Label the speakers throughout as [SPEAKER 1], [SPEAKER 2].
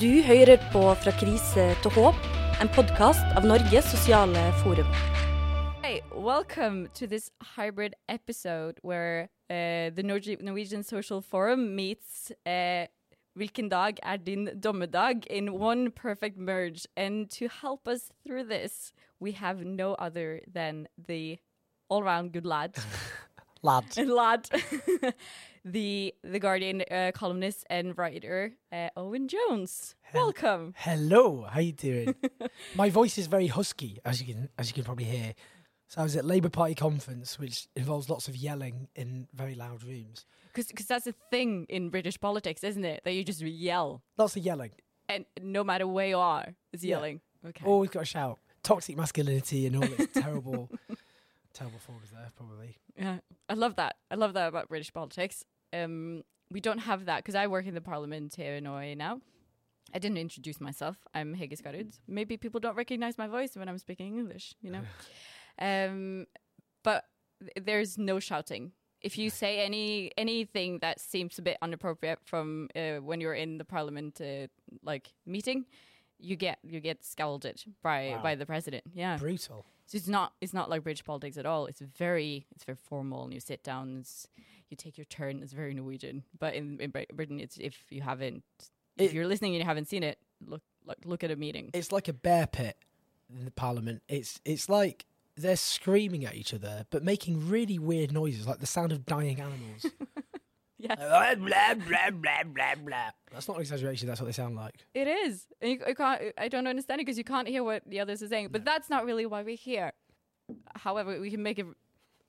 [SPEAKER 1] Du hører på Fra krise til håp, en podkast av Norges sosiale forum.
[SPEAKER 2] Hey, welcome to this hybrid episode where uh, the Norwegian Social Forum meets uh, Hvilken dag er din dommedag in one perfect merge. And to help us through this, we have no other than the all round good lad.
[SPEAKER 3] Lad.
[SPEAKER 2] lad. the The Guardian uh, columnist and writer, uh, Owen Jones. Welcome.
[SPEAKER 3] Hello, how you doing? My voice is very husky, as you can as you can probably hear. So I was at Labour Party conference, which involves lots of yelling in very loud rooms.
[SPEAKER 2] Because that's a thing in British politics, isn't it? That you just yell.
[SPEAKER 3] Lots of yelling.
[SPEAKER 2] and no matter where you are, it's
[SPEAKER 3] Yeah.
[SPEAKER 2] yelling. Okay.
[SPEAKER 3] Always got to shout. Toxic masculinity and all its terrible, terrible forms there, probably.
[SPEAKER 2] Yeah, I love that. I love that about British politics. Um, we don't have that because I work in the parliament here in Norway now. I didn't introduce myself. I'm Hege Skarud. Maybe people don't recognize my voice when I'm speaking English, you know. um, but th- there's no shouting. If you say any anything that seems a bit inappropriate from uh, when you're in the parliament uh, like meeting, you get you get scolded by
[SPEAKER 3] Wow.
[SPEAKER 2] by the president. Yeah.
[SPEAKER 3] Brutal.
[SPEAKER 2] So it's not it's not like British politics at all. It's very it's very formal, and you sit down, it's, you take your turn. It's very Norwegian. But in, in Brit- Britain, it's if you haven't if
[SPEAKER 3] It-
[SPEAKER 2] you're listening and you haven't seen it, look look look at a meeting.
[SPEAKER 3] It's like a bear pit in the parliament. It's it's like they're screaming at each other, but making really weird noises, like the sound of dying animals.
[SPEAKER 2] yes,
[SPEAKER 3] blah, blah, blah, blah, blah, blah. That's not an exaggeration. That's what they sound like.
[SPEAKER 2] it is. And you, you can't. I don't understand it because you can't hear what the others are saying. But that's not really why we're here. However, we can make a,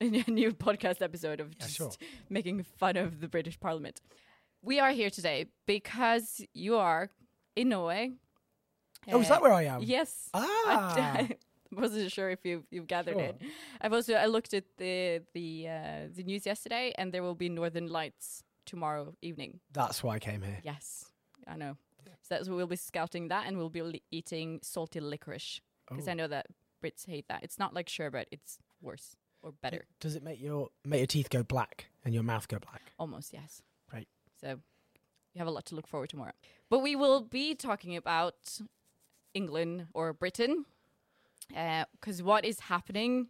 [SPEAKER 2] a new podcast episode of
[SPEAKER 3] Yeah,
[SPEAKER 2] just
[SPEAKER 3] sure.
[SPEAKER 2] making fun of the British Parliament. We are here today because you are in Norway.
[SPEAKER 3] Oh, is
[SPEAKER 2] Uh,
[SPEAKER 3] that where I am?
[SPEAKER 2] Yes.
[SPEAKER 3] Ah.
[SPEAKER 2] I, wasn't sure if you you've gathered
[SPEAKER 3] Sure.
[SPEAKER 2] it. I've also I looked at the the uh, the news yesterday, and there will be Northern Lights tomorrow evening.
[SPEAKER 3] That's why I came here.
[SPEAKER 2] Yes, I know. So that's we'll be scouting that, and we'll be li- eating salty licorice because
[SPEAKER 3] Oh.
[SPEAKER 2] I know that Brits hate that. It's not like sherbet; it's worse or better.
[SPEAKER 3] Does it make your make your teeth go black and your mouth go black?
[SPEAKER 2] Almost, yes.
[SPEAKER 3] Right.
[SPEAKER 2] So you have a lot to look forward to tomorrow. But we will be talking about England or Britain uh, because what is happening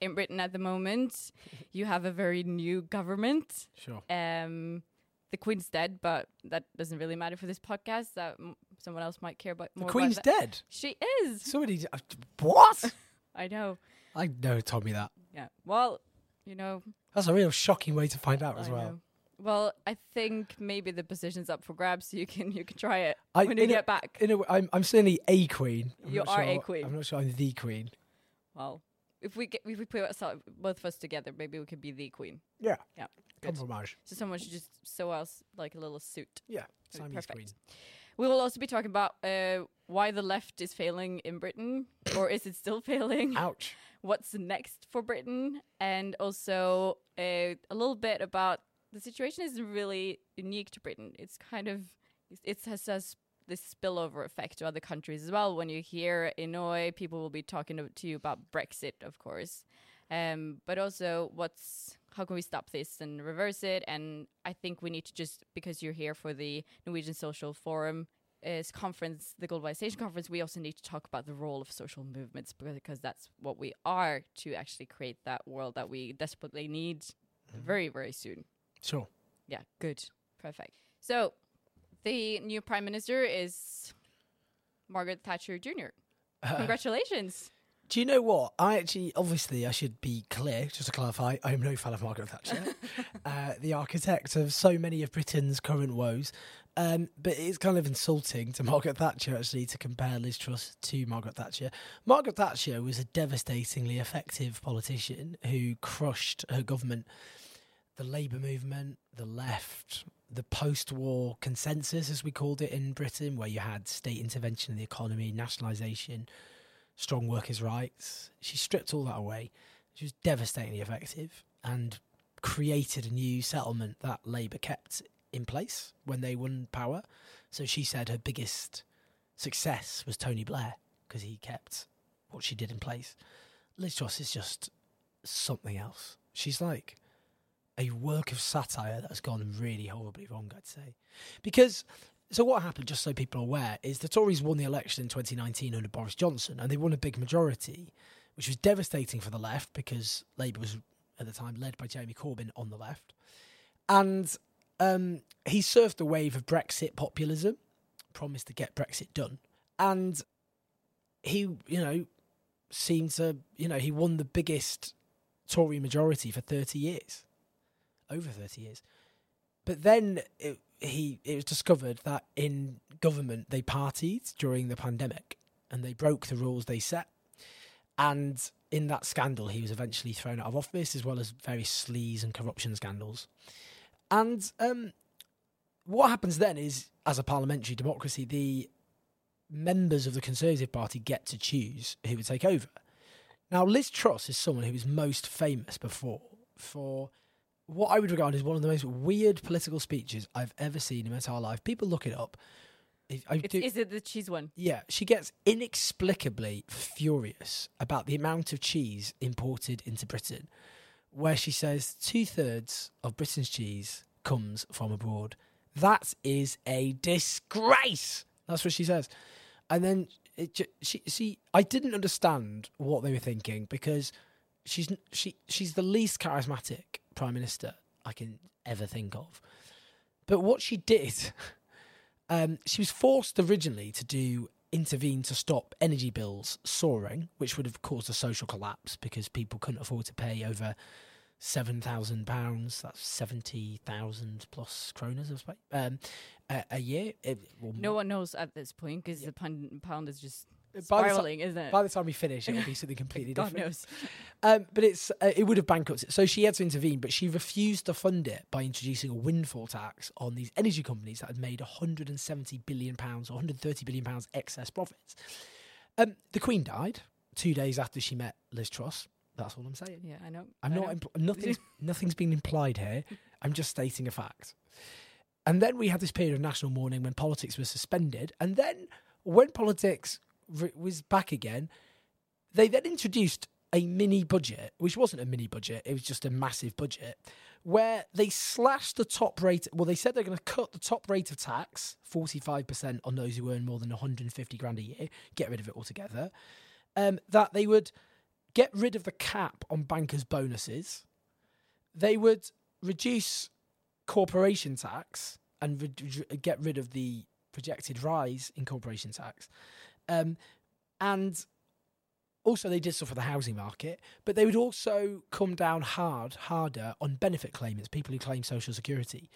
[SPEAKER 2] in Britain at the moment, you have a very new government.
[SPEAKER 3] Sure.
[SPEAKER 2] Um, the Queen's dead, but that doesn't really matter for this podcast. That m- someone else might care about
[SPEAKER 3] The. Queen's dead.
[SPEAKER 2] She is.
[SPEAKER 3] Somebody. uh, What?
[SPEAKER 2] I know.
[SPEAKER 3] I know. Told me that.
[SPEAKER 2] Yeah. Well, you know,
[SPEAKER 3] That's a real shocking way to find out as
[SPEAKER 2] I
[SPEAKER 3] well.
[SPEAKER 2] know. Well, I think maybe the position's up for grabs, so you can you can try it
[SPEAKER 3] I-
[SPEAKER 2] when you
[SPEAKER 3] in a-
[SPEAKER 2] get back.
[SPEAKER 3] In a I'm I'm certainly a queen. I'm
[SPEAKER 2] You are a queen.
[SPEAKER 3] I'm not sure I'm the queen.
[SPEAKER 2] well, if we get if we put us, both of us together, maybe we could be the queen.
[SPEAKER 3] Yeah.
[SPEAKER 2] Yeah, good.
[SPEAKER 3] Compromise.
[SPEAKER 2] So someone should just sew us like a little suit.
[SPEAKER 3] Yeah.
[SPEAKER 2] That'd be
[SPEAKER 3] Siamese
[SPEAKER 2] perfect.
[SPEAKER 3] queen.
[SPEAKER 2] We will also be talking about uh, why the left is failing in Britain, or is it still failing?
[SPEAKER 3] Ouch.
[SPEAKER 2] What's next for Britain, and also uh, a little bit about the situation isn't really unique to Britain. It's kind of it has has this spillover effect to other countries as well. When you hear in Norway, people will be talking to, you about Brexit, of course, um, but also what's how can we stop this and reverse it? And I think we need to just because you're here for the Norwegian Social Forum is conference, the globalization conference, we also need to talk about the role of social movements because, because that's what we are to actually create that world that we desperately need very, very soon.
[SPEAKER 3] Sure.
[SPEAKER 2] Yeah, good. Perfect. So the new prime minister is Margaret Thatcher Jr. Congratulations.
[SPEAKER 3] Do you know what? I actually, obviously, I should be clear, just to clarify, I am no fan of Margaret Thatcher, uh, the architect of so many of Britain's current woes. Um, but it's kind of insulting to Margaret Thatcher, actually, to compare Liz Truss to Margaret Thatcher. Margaret Thatcher was a devastatingly effective politician who crushed her government. The Labour movement, the left, the post war consensus, as we called it in Britain, where you had state intervention in the economy, nationalisation strong workers' rights. She stripped all that away. She was devastatingly effective and created a new settlement that Labour kept in place when they won power. So she said her biggest success was Tony Blair because he kept what she did in place. Liz Truss is just something else. She's like a work of satire that has gone really horribly wrong, I'd say. Because, so what happened, just so people are aware, is the Tories won the election in 2019 under Boris Johnson and they won a big majority, which was devastating for the left because Labour was at the time led by Jeremy Corbyn on the left. And um, he surfed a wave of Brexit populism, promised to get Brexit done. And he, you know, seemed to, you know, he won the biggest Tory majority for 30 years, over 30 years. But then it, he it was discovered that in government they partied during the pandemic and they broke the rules they set. And in that scandal, he was eventually thrown out of office, as well as various sleaze and corruption scandals. And um, what happens then is, as a parliamentary democracy, the members of the Conservative Party get to choose who would take over. Now, Liz Truss is someone who is most famous before for what I would regard as one of the most weird political speeches I've ever seen in my entire life. People look it up. Do-
[SPEAKER 2] is it the cheese one?
[SPEAKER 3] yeah, she gets inexplicably furious about the amount of cheese imported into Britain, where she says two thirds of Britain's cheese comes from abroad. That is a disgrace. That's what she says. And then it, she, see, I didn't understand what they were thinking because she's she she's the least charismatic prime minister I can ever think of. But what she did um, she was forced originally to do intervene to stop energy bills soaring, which would have caused a social collapse because people couldn't afford to pay over seven thousand pounds. That's seventy thousand plus kroners, I suppose, um, a, a year. It,
[SPEAKER 2] No one knows at this point because the pound, pound is just
[SPEAKER 3] by the,
[SPEAKER 2] spiraling, isn't it?
[SPEAKER 3] by the time we finish, it'll be something completely
[SPEAKER 2] God
[SPEAKER 3] different.
[SPEAKER 2] knows.
[SPEAKER 3] Um, but it's uh, it would have bankrupted. So she had to intervene, but she refused to fund it by introducing a windfall tax on these energy companies that had made 170 billion pounds or 130 billion pounds excess profits. Um, the Queen died two days after she met Liz Truss. That's all I'm saying.
[SPEAKER 2] Yeah, I know.
[SPEAKER 3] I'm
[SPEAKER 2] I
[SPEAKER 3] not
[SPEAKER 2] know.
[SPEAKER 3] impl- nothing's nothing's been implied here. I'm just stating a fact. And then we had this period of national mourning when politics was suspended, and then when politics was back again, they then introduced a mini budget, which wasn't a mini budget; it was just a massive budget, where they slashed the top rate. Well, they said they're going to cut the top rate of tax, forty-five percent on those who earn more than 150 grand a year, get rid of it altogether. Um, that they would get rid of the cap on bankers' bonuses. They would reduce corporation tax and re- get rid of the projected rise in corporation tax. Um, and also, they did stuff for the housing market, but they would also come down hard, harder on benefit claimants, people who claim social security.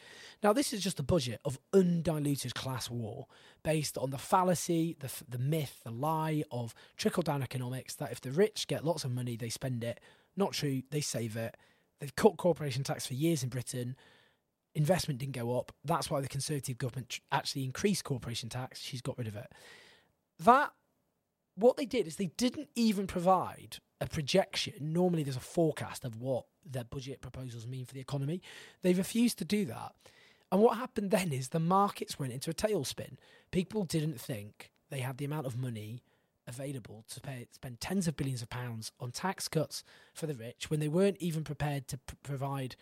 [SPEAKER 3] Now, this is just a budget of undiluted class war based on the fallacy, the, the myth, the lie of trickle down economics that if the rich get lots of money, they spend it. Not true, they save it. They've cut corporation tax for years in Britain. Investment didn't go up. That's why the Conservative government actually increased corporation tax. She's got rid of it. That what they did is they didn't even provide a projection. Normally, there's a forecast of what their budget proposals mean for the economy. They refused to do that. And what happened then is the markets went into a tailspin. People didn't think they had the amount of money available to pay, spend tens of billions of pounds on tax cuts for the rich when they weren't even prepared to p- provide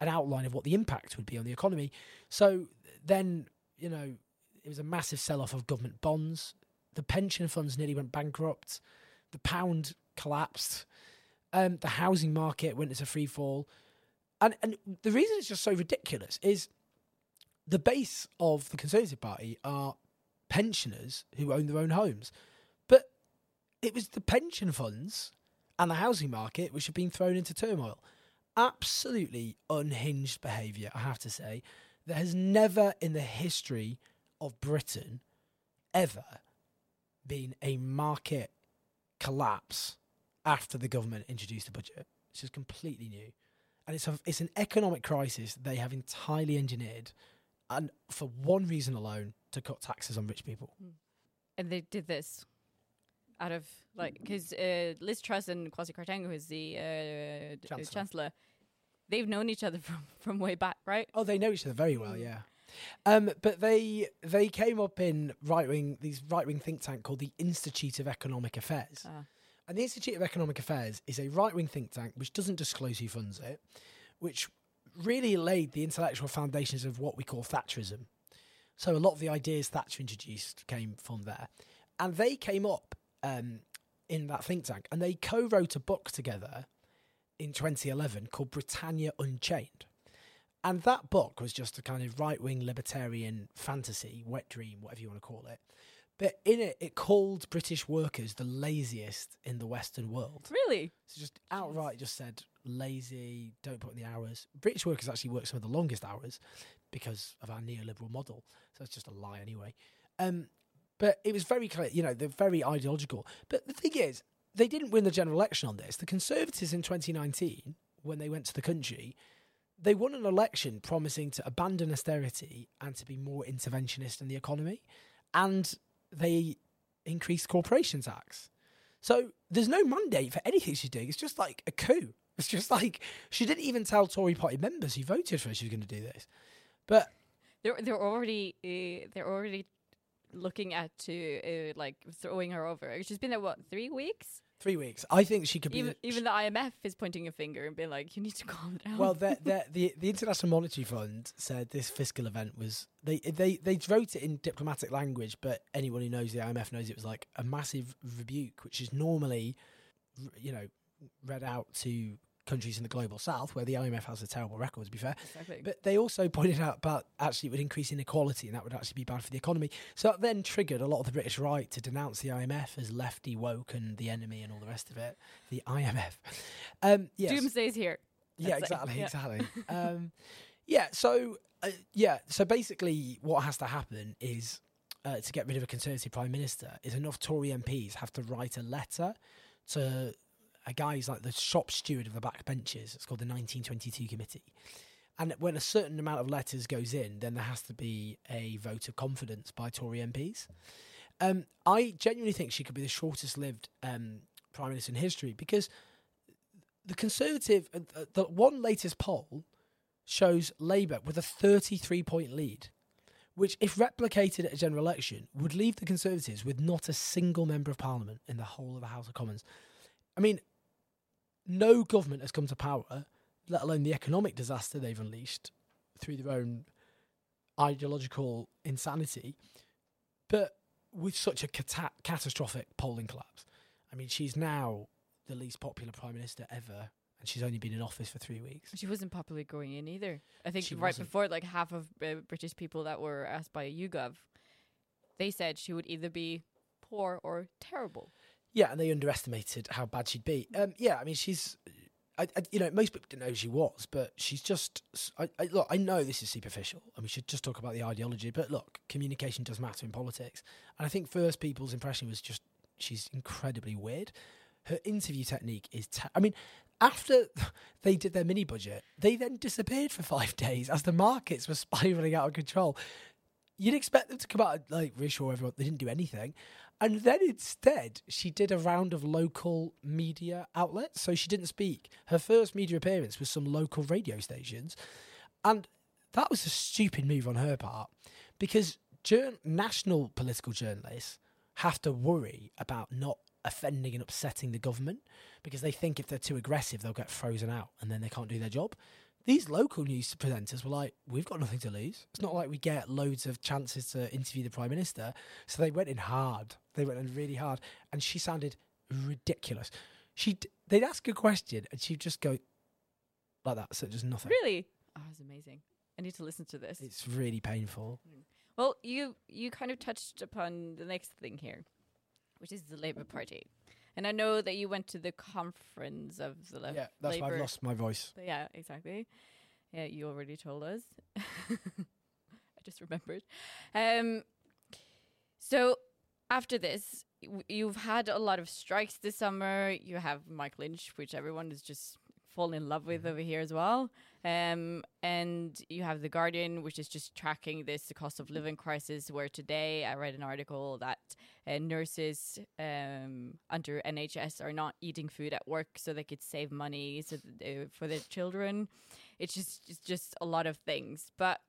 [SPEAKER 3] an outline of what the impact would be on the economy. So then, you know, it was a massive sell off of government bonds. The pension funds nearly went bankrupt. The pound collapsed. Um, the housing market went into free fall. And, and the reason it's just so ridiculous is the base of the Conservative Party are pensioners who own their own homes. But it was the pension funds and the housing market which have been thrown into turmoil. Absolutely unhinged behaviour, I have to say. There has never in the history of Britain ever been a market collapse after the government introduced the budget. It's just completely new. And it's a, it's an economic crisis they have entirely engineered and for one reason alone to cut taxes on rich people.
[SPEAKER 2] and they did this out of like because uh, Liz Truss and Kwasi Kwarteng, who's the uh, uh,
[SPEAKER 3] Chancellor.
[SPEAKER 2] chancellor. they've known each other from from way back, right?
[SPEAKER 3] Oh, they know each other very well, yeah. Um, but they they came up in right wing these right wing think tank called the Institute of Economic Affairs.
[SPEAKER 2] Ah.
[SPEAKER 3] And the Institute of Economic Affairs is a right wing think tank which doesn't disclose who funds it, which really laid the intellectual foundations of what we call Thatcherism. So a lot of the ideas Thatcher introduced came from there, and they came up um, in that think tank, and they co-wrote a book together in 2011 called Britannia Unchained. And that book was just a kind of right wing libertarian fantasy, wet dream, whatever you want to call it. But in it, it called British workers the laziest in the Western world.
[SPEAKER 2] Really?
[SPEAKER 3] So just outright just said lazy, don't put in the hours. British workers actually work some of the longest hours because of our neoliberal model. So it's just a lie anyway. Um, but it was very clear, you know, they're very ideological. But the thing is, they didn't win the general election on this. The Conservatives in 2019, when they went to the country, they won an election promising to abandon austerity and to be more interventionist in the economy. And they increased corporation tax. So there's no mandate for anything she's doing. It's just like a coup. It's just like she didn't even tell Tory party members who voted for her she was going to do this. But
[SPEAKER 2] They're they're already uh, they're already looking at to uh, like throwing her over. She's been there what three weeks?
[SPEAKER 3] Three weeks, I think she could be.
[SPEAKER 2] Even
[SPEAKER 3] the-
[SPEAKER 2] even the IMF is pointing a finger and being like, "You need to calm down."
[SPEAKER 3] well, the, the the the International Monetary Fund said this fiscal event was they they they wrote it in diplomatic language, but anyone who knows the IMF knows it was like a massive rebuke, which is normally, r- you know, read out to countries in the global south where the IMF has a terrible record. To be fair,
[SPEAKER 2] exactly.
[SPEAKER 3] but they also pointed out about actually it would increase inequality and that would actually be bad for the economy. So that then triggered a lot of the British right to denounce the IMF as lefty woke and the enemy and all the rest of it. The IMF. Um, yes.
[SPEAKER 2] Doomsday's here.
[SPEAKER 3] Yeah, exactly,
[SPEAKER 2] Yeah.
[SPEAKER 3] exactly. um, yeah, so uh, yeah, so basically, what has to happen is uh, to get rid of a Conservative Prime Minister is enough Tory MPs have to write a letter to a guy who's like the shop steward of the backbenchers. It's called the 1922 Committee. And when a certain amount of letters goes in, then there has to be a vote of confidence by Tory MPs. Um, I genuinely think she could be the shortest lived um, Prime Minister in history because the Conservative, uh, uh, the one latest poll shows Labour with a 33 point lead, which, if replicated at a general election, would leave the Conservatives with not a single member of Parliament in the whole of the House of Commons. I mean, no government has come to power, let alone the economic disaster they've unleashed through their own ideological insanity, but with such a cata- catastrophic polling collapse. I mean, she's now the least popular prime minister ever, and she's only been in office for three weeks.
[SPEAKER 2] She wasn't popular going in either. I think
[SPEAKER 3] She
[SPEAKER 2] right
[SPEAKER 3] wasn't.
[SPEAKER 2] before, like half of uh, British people that were asked by YouGov, they said she would either be poor or terrible.
[SPEAKER 3] Yeah, and they underestimated how bad she'd be. Um, yeah, I mean, she's, I, I, you know, most people didn't know who she was, but she's just. I, I- look, I know this is superficial, and we should just talk about the ideology. But look, communication does matter in politics, and I think first people's impression was just she's incredibly weird. Her interview technique is. I mean, after they did their mini budget, they then disappeared for five days as the markets were spiraling out of control. You'd expect them to come out and like reassure everyone they didn't do anything. And then instead, she did a round of local media outlets. So she didn't speak. Her first media appearance was some local radio stations. And that was a stupid move on her part because national political journalists have to worry about not offending and upsetting the government because they think if they're too aggressive, they'll get frozen out and then they can't do their job. These local news presenters were like, we've got nothing to lose. It's not like we get loads of chances to interview the Prime Minister. So they went in hard. They went in really hard. And she sounded ridiculous. She They'd ask a question and she'd just go like that. So just nothing.
[SPEAKER 2] Really? Oh, it's amazing. I need to listen to this.
[SPEAKER 3] It's really painful. Hmm.
[SPEAKER 2] Well, you you kind of touched upon the next thing here, which is the Labour Party, and I know that you went to the conference of the left.
[SPEAKER 3] Yeah, that's why I've lost my voice.
[SPEAKER 2] But yeah, exactly. Yeah, you already told us. I just remembered. Um, so after this, you've had a lot of strikes this summer. You have Mike Lynch, which everyone is just falling in love with over here as well. Um, and you have the Guardian, which is just tracking this the cost of living crisis. Where today I read an article that uh, nurses um, under NHS are not eating food at work so they could save money so they, for their children. It's just it's just a lot of things, but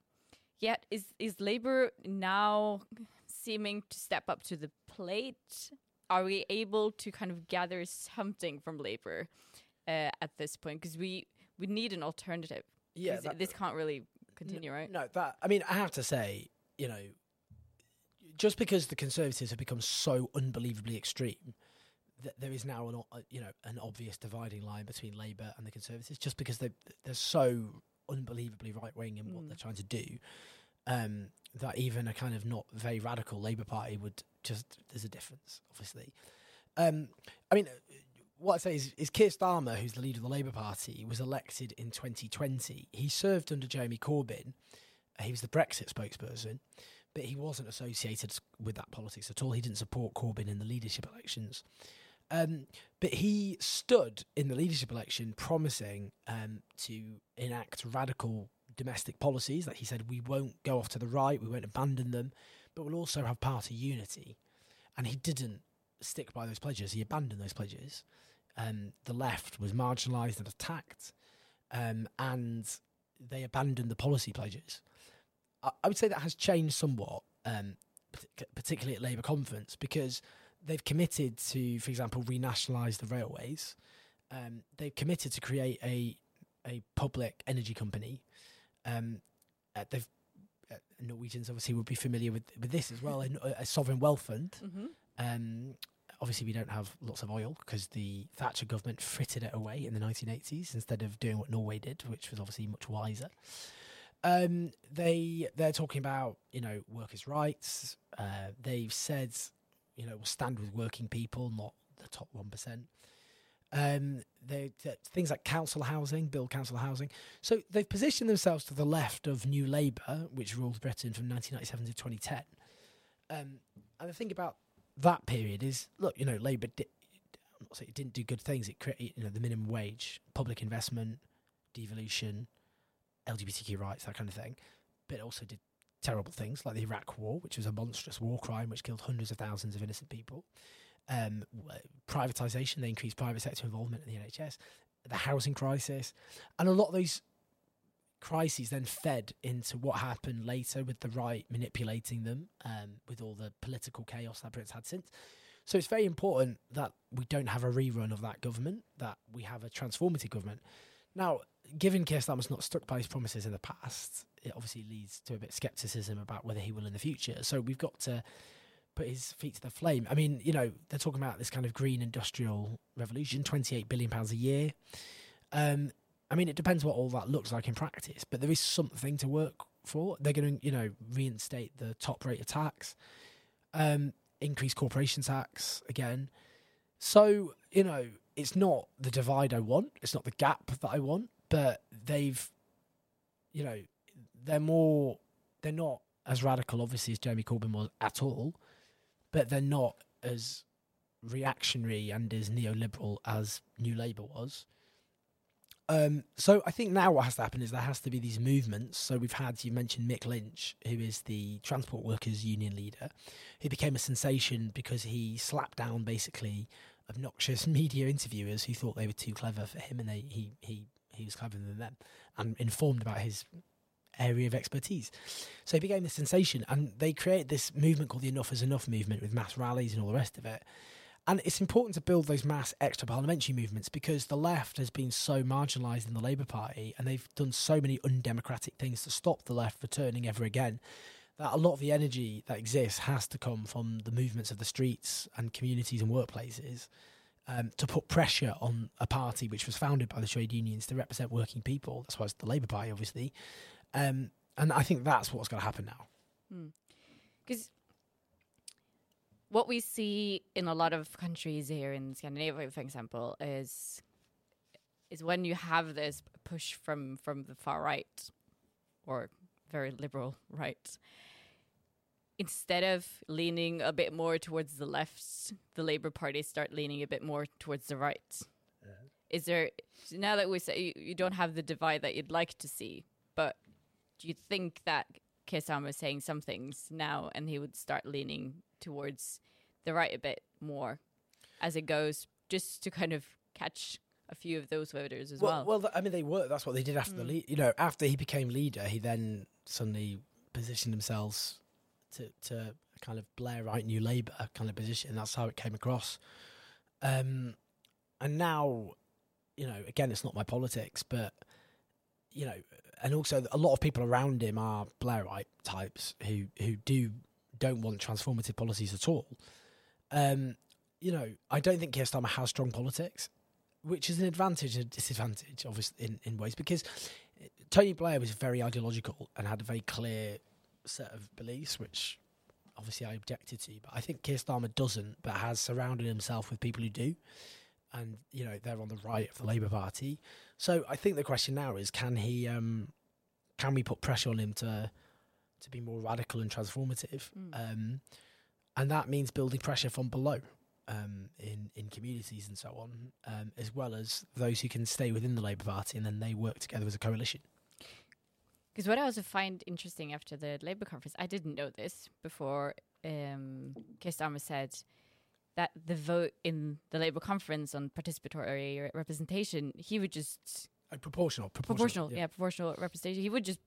[SPEAKER 2] yet is is Labour now seeming to step up to the plate? Are we able to kind of gather something from Labour uh, at this point? Because we we need an alternative.
[SPEAKER 3] Yeah, that-
[SPEAKER 2] this can't really continue, right?
[SPEAKER 3] No, that I mean, I have to say, you know, just because the Conservatives have become so unbelievably extreme, that there is now an o- uh, you know an obvious dividing line between Labour and the Conservatives, just because they they're so unbelievably right wing in what
[SPEAKER 2] Mm.
[SPEAKER 3] they're trying to do, um, that even a kind of not very radical Labour Party would just there's a difference, obviously. Um, I mean. What I'd say is, is Keir Starmer, who's the leader of the Labour Party, was elected in 2020. He served under Jeremy Corbyn, uh, he was the Brexit spokesperson, but he wasn't associated with that politics at all. He didn't support Corbyn in the leadership elections. Um, but he stood in the leadership election promising um, to enact radical domestic policies. That he said, we won't go off to the right, we won't abandon them, but we'll also have party unity. And he didn't stick by those pledges, he abandoned those pledges. Um, the left was marginalised and attacked, um, and they abandoned the policy pledges. I, I would say that has changed somewhat, um, particularly at Labour conference, because they've committed to, for example, renationalise the railways. Um, they've committed to create a a public energy company. Um, uh, they've uh, Norwegians obviously would be familiar with, with this as well, a, a sovereign wealth fund.
[SPEAKER 2] Mm-hmm.
[SPEAKER 3] Um, obviously, we don't have lots of oil because the Thatcher government frittered it away in the 1980s instead of doing what Norway did, which was obviously much wiser. Um, they they're talking about you know workers' rights. Uh, they've said you know we'll stand with working people, not the top one percent. Um, they th- things like council housing, build council housing. So they've positioned themselves to the left of New Labour, which ruled Britain from 1997 to 2010. Um, and the thing about that period is, look, you know, Labour did, I'm not saying it didn't do good things. It created, you know, the minimum wage, public investment, devolution, LGBTQ rights, that kind of thing. But it also did terrible things like the Iraq War, which was a monstrous war crime which killed hundreds of thousands of innocent people. Um, privatization, they increased private sector involvement in the NHS, the housing crisis, and a lot of those crises then fed into what happened later with the right manipulating them, um, with all the political chaos that Britain's had since. So it's very important that we don't have a rerun of that government, that we have a transformative government. Now, given Keir Starmer's not stuck by his promises in the past, it obviously leads to a bit of scepticism about whether he will in the future. So we've got to put his feet to the flame. I mean, you know, they're talking about this kind of green industrial revolution, twenty-eight billion pounds a year. Um, I mean, it depends what all that looks like in practice, but there is something to work for. They're going to, you know, reinstate the top rate of tax, um, increase corporation tax again. So, you know, it's not the divide I want. It's not the gap that I want, but they've, you know, they're more, they're not as radical, obviously, as Jeremy Corbyn was at all, but they're not as reactionary and as neoliberal as New Labour was. Um, so I think now what has to happen is there has to be these movements. So we've had you mentioned Mick Lynch, who is the Transport Workers Union leader, who became a sensation because he slapped down basically obnoxious media interviewers who thought they were too clever for him, and they, he he he was cleverer than them, and informed about his area of expertise. So he became a sensation, and they created this movement called the Enough is Enough movement with mass rallies and all the rest of it. And it's important to build those mass extra parliamentary movements because the left has been so marginalised in the Labour Party and they've done so many undemocratic things to stop the left returning ever again that a lot of the energy that exists has to come from the movements of the streets and communities and workplaces um, to put pressure on a party which was founded by the trade unions to represent working people. That's why it's the Labour Party, obviously. Um, and I think that's what's going to happen now.
[SPEAKER 2] Because what we see in a lot of countries here in Scandinavia, for example, is is when you have this push from from the far right or very liberal right. Instead of leaning a bit more towards the left, the Labour Party start leaning a bit more towards the right. Is there now that we say you, you don't have the divide that you'd like to see, but do you think that Starmer is saying some things now and he would start leaning towards the right a bit more as it goes, just to kind of catch a few of those voters as well?
[SPEAKER 3] Well, th- I mean, they were. That's what they did after the
[SPEAKER 2] Mm.
[SPEAKER 3] lead. You know, after he became leader, he then suddenly positioned themselves to to kind of Blairite New Labour kind of position. That's how it came across. Um, and now, you know, again, it's not my politics, but you know, and also a lot of people around him are Blairite types who who do don't want transformative policies at all. Um, you know, I don't think Keir Starmer has strong politics, which is an advantage and a disadvantage, obviously, in, in ways, because Tony Blair was very ideological and had a very clear set of beliefs, which obviously I objected to. But I think Keir Starmer doesn't, but has surrounded himself with people who do. And, you know, they're on the right of the Labour Party. So I think the question now is can he, um, can we put pressure on him to to be more radical and transformative?
[SPEAKER 2] Mm.
[SPEAKER 3] Um, and that means building pressure from below um, in in communities and so on, um, as well as those who can stay within the Labour Party, and then they work together as a coalition.
[SPEAKER 2] Because what I also find interesting after the Labour conference, I didn't know this before. Um, Keir Starmer said that the vote in the Labour conference on participatory re- representation, he would just
[SPEAKER 3] Uh, proportional, proportional,
[SPEAKER 2] proportional, yeah. proportional representation. He would just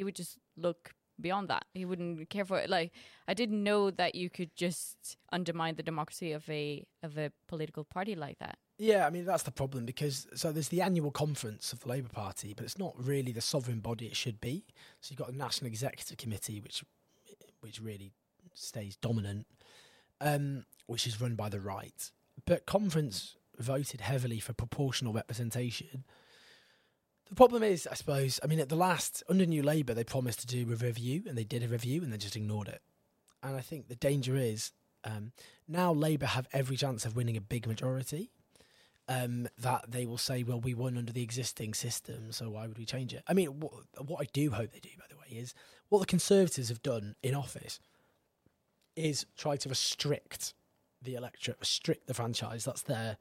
[SPEAKER 2] he would just look beyond that. He wouldn't care for it. Like I didn't know that you could just undermine the democracy of a of a political party like that.
[SPEAKER 3] Yeah, I mean that's the problem because so there's the annual conference of the Labour Party, but it's not really the sovereign body it should be. So you've got a national executive committee, which which really stays dominant, um, which is run by the right. But conference voted heavily for proportional representation. The problem is, I suppose, I mean, at the last under New Labour, they promised to do a review, and they did a review, and they just ignored it. And I think the danger is um, now Labour have every chance of winning a big majority um, that they will say, well, we won under the existing system, so why would we change it? I mean, what, what I do hope they do, by the way, is what the Conservatives have done in office is try to restrict the electorate, restrict the franchise. That's their,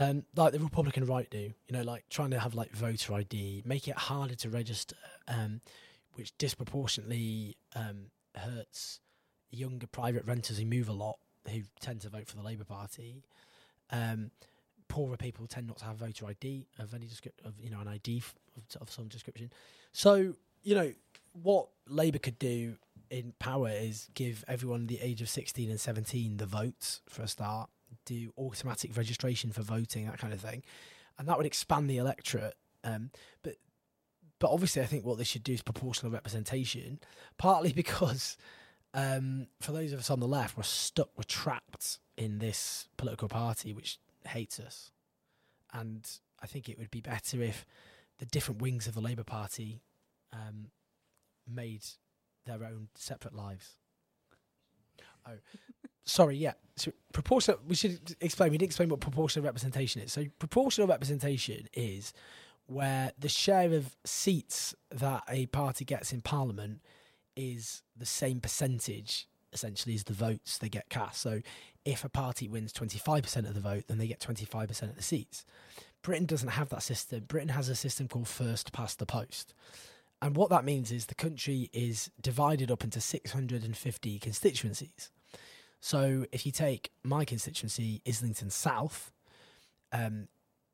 [SPEAKER 3] um, like the Republican right do, you know, like trying to have like voter ID, make it harder to register, um, which disproportionately um, hurts younger private renters who move a lot, who tend to vote for the Labour Party. Um, poorer people tend not to have voter ID of any description, of you know, an ID f- of, of some description. So you know what Labour could do in power is give everyone the age of sixteen and seventeen the votes for a start, do automatic registration for voting, that kind of thing, and that would expand the electorate. Um, but but obviously, I think what they should do is proportional representation, partly because. Um, for those of us on the left, we're stuck, we're trapped in this political party which hates us. And I think it would be better if the different wings of the Labour Party um, made their own separate lives. Oh, sorry, yeah. So proportional. We should explain. We didn't explain what proportional representation is. So proportional representation is where the share of seats that a party gets in Parliament is the same percentage essentially as the votes they get cast. So if a party wins 25% of the vote, then they get 25% of the seats. Britain doesn't have that system. Britain has a system called first past the post. And what that means is the country is divided up into 650 constituencies. So if you take my constituency, Islington South, um,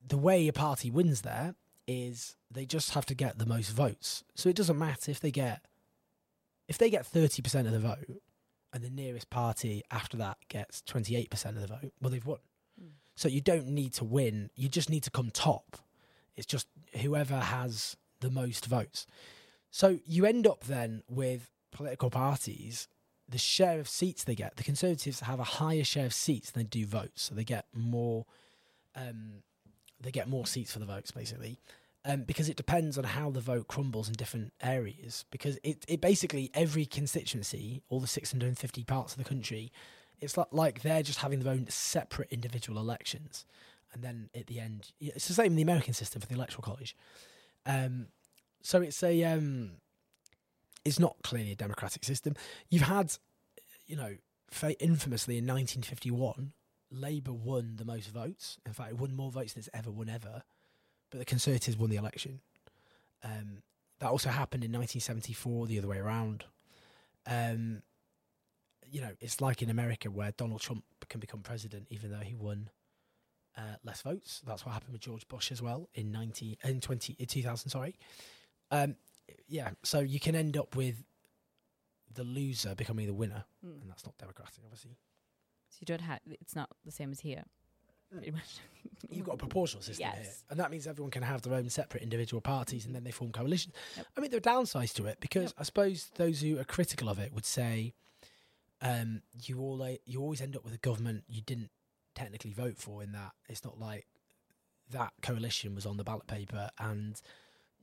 [SPEAKER 3] the way a party wins there is they just have to get the most votes. So it doesn't matter if they get if they get 30% of the vote and the nearest party after that gets 28% of the vote, well, they've won.
[SPEAKER 2] Mm.
[SPEAKER 3] So you don't need to win, you just need to come top. It's just whoever has the most votes. So you end up then with political parties, the share of seats they get, the Conservatives have a higher share of seats than they do votes. So they get more. Um, they get more seats for the votes, basically um, because it depends on how the vote crumbles in different areas. Because it, it basically every constituency, all the 650 parts of the country, it's like, like they're just having their own separate individual elections, and then at the end, it's the same in the American system for the electoral college. Um, so it's a um, it's not clearly a democratic system. You've had, you know, infamously in 1951, Labour won the most votes. In fact, it won more votes than it's ever won ever but the Conservatives won the election. Um, that also happened in 1974, the other way around. Um, you know, it's like in America where Donald Trump can become president even though he won uh, less votes. That's what happened with George Bush as well in 19 in 20 in 2000. Sorry, um, yeah. So you can end up with the loser becoming the winner,
[SPEAKER 2] Mm.
[SPEAKER 3] and that's not democratic, obviously.
[SPEAKER 2] So you don't have. It's not the same as here. pretty much.
[SPEAKER 3] You've got a proportional system here, and that means everyone can have their own separate individual parties, and then they form coalitions.
[SPEAKER 2] Yep.
[SPEAKER 3] I mean, there are downsides to it because I suppose those who are critical of it would say, um, you all you always end up with a government you didn't technically vote for. In that it's not like that coalition was on the ballot paper, and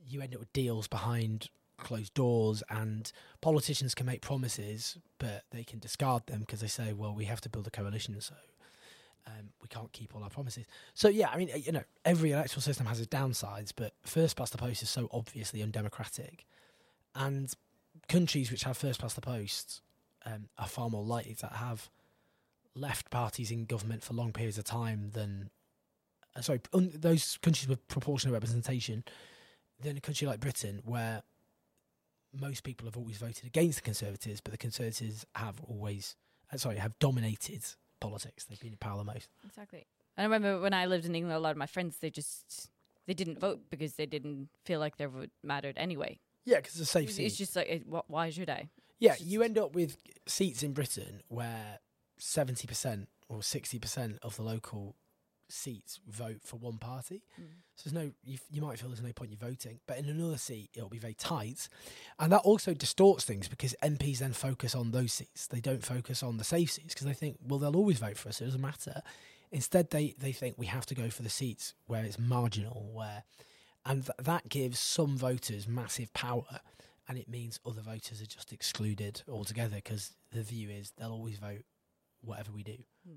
[SPEAKER 3] you end up with deals behind closed doors, and politicians can make promises, but they can discard them because they say, well, we have to build a coalition, so. Um, we can't keep all our promises. So yeah, I mean, you know, every electoral system has its downsides, but first past the post is so obviously undemocratic, and countries which have first past the post um, are far more likely to have left parties in government for long periods of time than uh, sorry, un- those countries with proportional representation than a country like Britain, where most people have always voted against the Conservatives, but the Conservatives have always, uh, sorry, have dominated politics. They've been in power the most.
[SPEAKER 2] Exactly. And I remember when I lived in England, a lot of my friends they just they didn't vote because they didn't feel like their vote mattered anyway.
[SPEAKER 3] Yeah, because it's a safe
[SPEAKER 2] It's,
[SPEAKER 3] seat.
[SPEAKER 2] it's just like, it, wh- why should I?
[SPEAKER 3] Yeah, you end up with seats in Britain where 70% or 60% of the local seats vote for one party. Mm. So there's no, you, you might feel there's no point you voting, but in another seat, it'll be very tight. And that also distorts things because MPs then focus on those seats. They don't focus on the safe seats because they think, well, they'll always vote for us. It doesn't matter. Instead, they, they think we have to go for the seats where it's marginal, where, and th- that gives some voters massive power and it means other voters are just excluded altogether because the view is they'll always vote whatever we do. Hmm.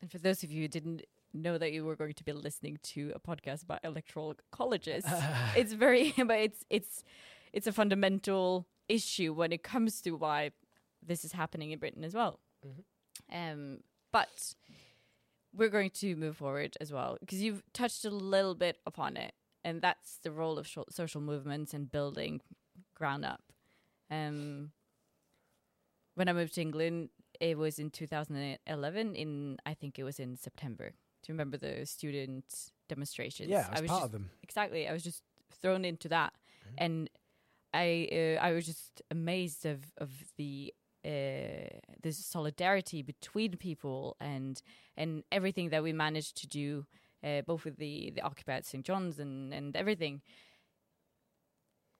[SPEAKER 2] And for those of you who didn't know that you were going to be listening to a podcast about electoral colleges, it's very, but it's it's it's a fundamental issue when it comes to why this is happening in Britain as well. Um, but we're going to move forward as well because you've touched a little bit upon it, and that's the role of social movements and building ground up. Um, when I moved to England, it was in 2011. In I think it was in September. Do you remember the student demonstrations?
[SPEAKER 3] yeah, I was, part
[SPEAKER 2] just
[SPEAKER 3] of them.
[SPEAKER 2] exactly. I was just thrown into that, and I uh, I was just amazed of of the uh, the solidarity between people and and everything that we managed to do, uh, both with the the occupied St John's and and everything.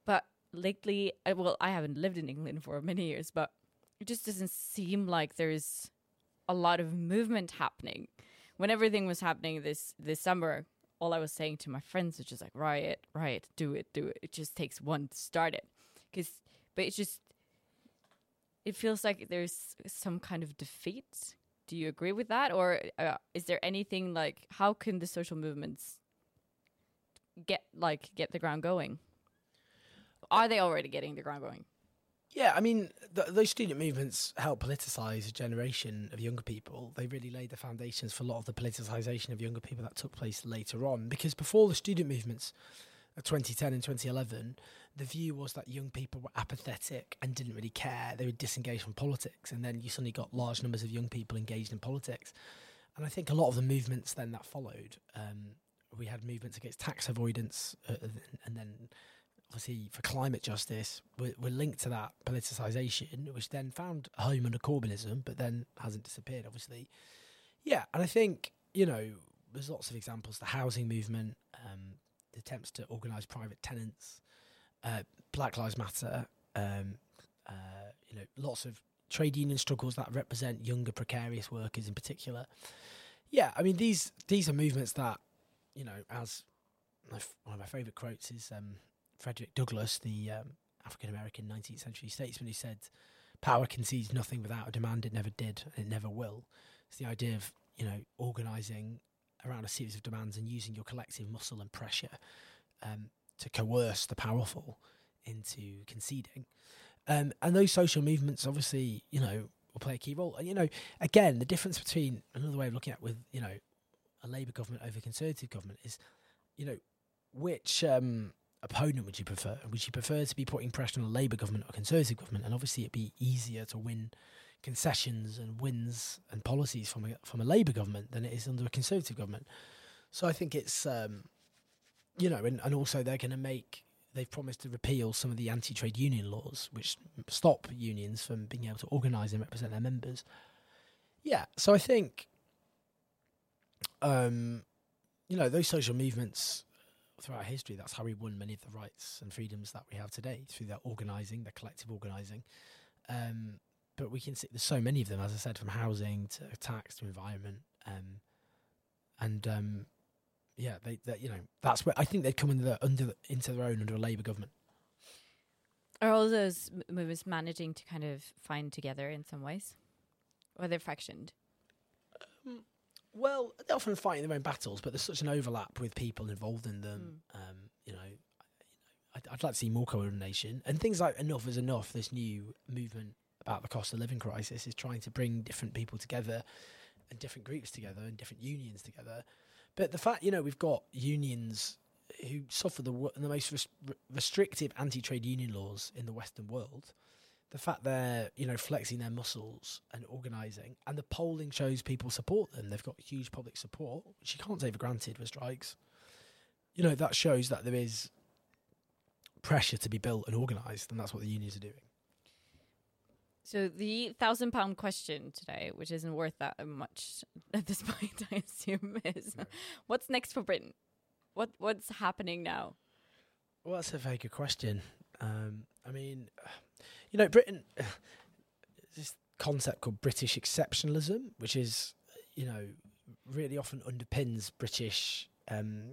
[SPEAKER 2] But lately, well, I haven't lived in England for many years, but it just doesn't seem like there's a lot of movement happening. When everything was happening this this summer, all I was saying to my friends was just like riot, riot, do it, do it. It just takes one to start it, because but it's just it feels like there's some kind of defeat. Do you agree with that, or uh, is there anything like how can the social movements get like get the ground going? Are they already getting the ground going?
[SPEAKER 3] Yeah, I mean, th- those student movements help politicise a generation of younger people. They really laid the foundations for a lot of the politicisation of younger people that took place later on. Because before the student movements of 2010 and 2011, the view was that young people were apathetic and didn't really care. They were disengaged from politics. And then you suddenly got large numbers of young people engaged in politics. And I think a lot of the movements then that followed, um, we had movements against tax avoidance uh, and then obviously for climate justice were, linked to that politicisation, which then found a home under Corbynism, but then hasn't disappeared, obviously. Yeah, and I think, you know, there's lots of examples. The housing movement, um, the attempts to organise private tenants, uh, Black Lives Matter, um, uh, you know, lots of trade union struggles that represent younger precarious workers in particular. Yeah, I mean, these these are movements that, you know, as one of my favourite quotes is um, Frederick Douglass, the um, African American 19th century statesman, who said, "Power concedes nothing without a demand; it never did, and it never will." It's the idea of you know organising around a series of demands and using your collective muscle and pressure um, to coerce the powerful into conceding. Um, and those social movements, obviously, you know, will play a key role. And you know, again, the difference between another way of looking at with you know a Labour government over a Conservative government is, you know, which um, opponent would you prefer? Would you prefer to be putting pressure on a Labour government or a Conservative government? And obviously, it'd be easier to win concessions and wins and policies from a, from a Labour government than it is under a Conservative government. So I think it's, um, you know, and, and also they're going to make. They've promised to repeal some of the anti-trade union laws, which stop unions from being able to organise and represent their members. Yeah, so I think um, you know, those social movements throughout history, that's how we won many of the rights and freedoms that we have today through their organising, their collective organising. Um, but we can see there's so many of them, as I said, from housing to tax to environment, um, and um, yeah, they, they, you know, that's where I think they'd come under the, under the, into their own under a Labour government.
[SPEAKER 2] Are all those m- movements managing to kind of find together in some ways, or they're fractioned?
[SPEAKER 3] Well, they're often fighting their own battles, but there's such an overlap with people involved in them. Um, you know, I'd, I'd like to see more coordination and things like enough is enough. This new movement about the cost of living crisis is trying to bring different people together and different groups together and different unions together. But the fact, you know, we've got unions who suffer the the most res- restrictive anti-trade union laws in the Western world. The fact they're, you know, flexing their muscles and organising, and the polling shows people support them. They've got huge public support, which you can't take for granted with strikes. You know, that shows that there is pressure to be built and organised, and that's what the unions are doing.
[SPEAKER 2] So the thousand pound question today, which isn't worth that much at this point, I assume, is what's next for Britain? What what's happening now?
[SPEAKER 3] Well, that's a very good question. Um, I mean, you know, Britain, this concept called British exceptionalism, which is, you know, really often underpins British um,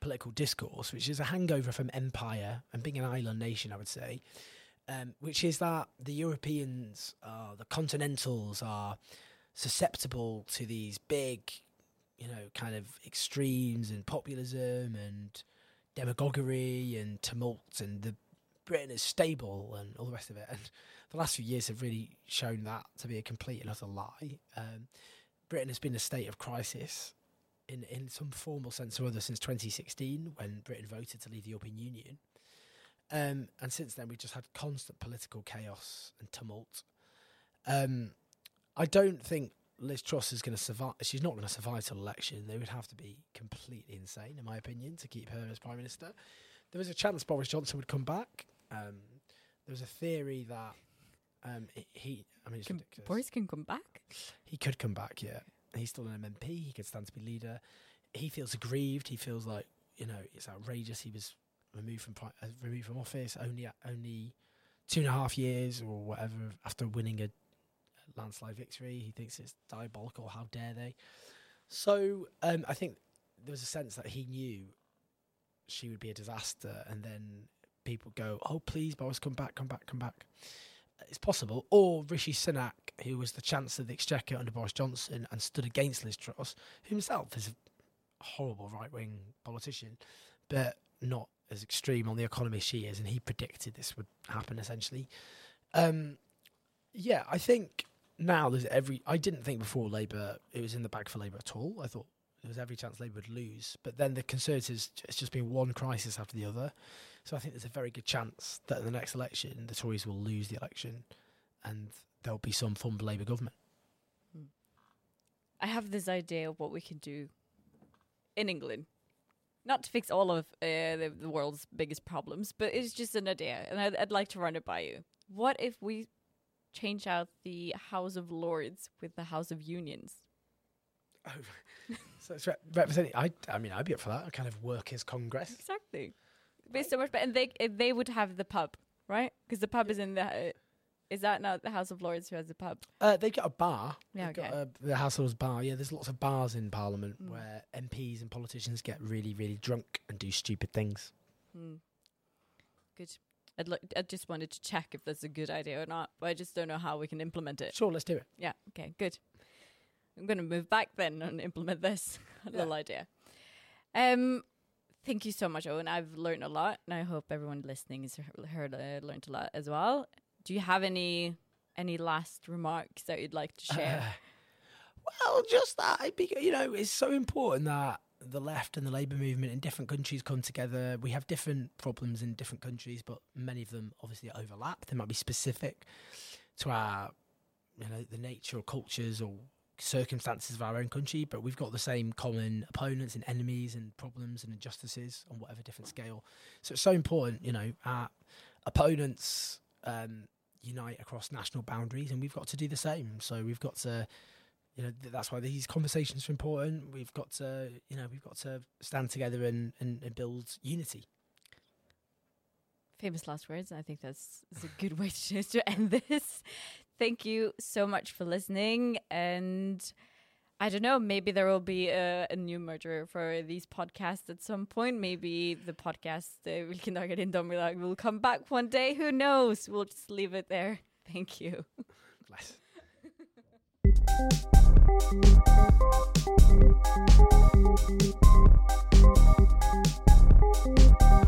[SPEAKER 3] political discourse, which is a hangover from empire and being an island nation, I would say, um, which is that the Europeans, uh, the continentals, are susceptible to these big, you know, kind of extremes and populism and demagoguery and tumult, and the Britain is stable and all the rest of it. And the last few years have really shown that to be a complete and utter lie. Um, Britain has been a state of crisis in, in some formal sense or other since 2016 when Britain voted to leave the European Union. Um, and since then, we've just had constant political chaos and tumult. Um, I don't think Liz Truss is going to survive. She's not going to survive till election. They would have to be completely insane, in my opinion, to keep her as prime minister. There was a chance Boris Johnson would come back. Um, there was a theory that um, he-. I mean, it's
[SPEAKER 2] Can. Boris can come back.
[SPEAKER 3] He could come back, yeah. He's still an MMP. He could stand to be leader. He feels aggrieved. He feels like you know it's outrageous. He was removed from uh, removed from office only only two and a half years or whatever after winning a landslide victory. He thinks it's diabolical. How dare they? So um, I think there was a sense that he knew she would be a disaster, and then people go, "Oh, please, Boris, come back, come back, come back." It's possible. Or Rishi Sunak, who was the Chancellor of the Exchequer under Boris Johnson and stood against Liz Truss, himself is a horrible right wing politician, but not as extreme on the economy as she is, and he predicted this would happen essentially. Um, yeah, I think now there's every. I didn't think before Labour it was in the bag for Labour at all. I thought there was every chance Labour would lose, but then the Conservatives it's just been one crisis after the other. So I think there's a very good chance that in the next election the Tories will lose the election, and there'll be some form Labour government.
[SPEAKER 2] I have this idea of what we can do in England. Not to fix all of uh, the, the world's biggest problems, but it's just an idea, and I'd, I'd like to run it by you. What if we change out the House of Lords with the House of Unions?
[SPEAKER 3] Oh, so it's re- representing. I, I mean, I'd be up for that. A kind of workers' congress.
[SPEAKER 2] Exactly. It'd be so much better, and they they would have the pub, right? Because the pub is in the. Uh, is that not the House of Lords who has the pub?
[SPEAKER 3] Uh, they've got a bar.
[SPEAKER 2] Yeah,
[SPEAKER 3] They've got
[SPEAKER 2] okay.
[SPEAKER 3] a, the House of Lords bar. Yeah, there's lots of bars in Parliament
[SPEAKER 2] Mm.
[SPEAKER 3] where MPs and politicians get really, really drunk and do stupid things.
[SPEAKER 2] Hmm. Good. I'd li- I just wanted to check if that's a good idea or not, but I just don't know how we can implement it.
[SPEAKER 3] Sure, let's do it.
[SPEAKER 2] Yeah. Okay. Good. I'm going to move back then and implement this little idea. Um, thank you so much, Owen. I've learned a lot, and I hope everyone listening has heard uh, learned a lot as well. Do you have any any last remarks that you'd like to share?
[SPEAKER 3] well, just that. I you know, it's so important that the left and the Labour movement in different countries come together. We have different problems in different countries, but many of them obviously overlap. They might be specific to our, you know, the nature or cultures or circumstances of our own country, but we've got the same common opponents and enemies and problems and injustices on whatever different scale. So it's so important, you know, our opponents um, unite across national boundaries, and we've got to do the same. So we've got to you know th- that's why these conversations are important. We've got to you know we've got to stand together and, and, and build unity.
[SPEAKER 2] Famous last words. I think that's, that's a good way to, to end this. Thank you so much for listening. And I don't know, maybe there will be a, a new merger for these podcasts at some point. Maybe the podcast uh, Vilken din will come back one day. Who knows? We'll just leave it there. Thank you.
[SPEAKER 3] Bless. Thank you.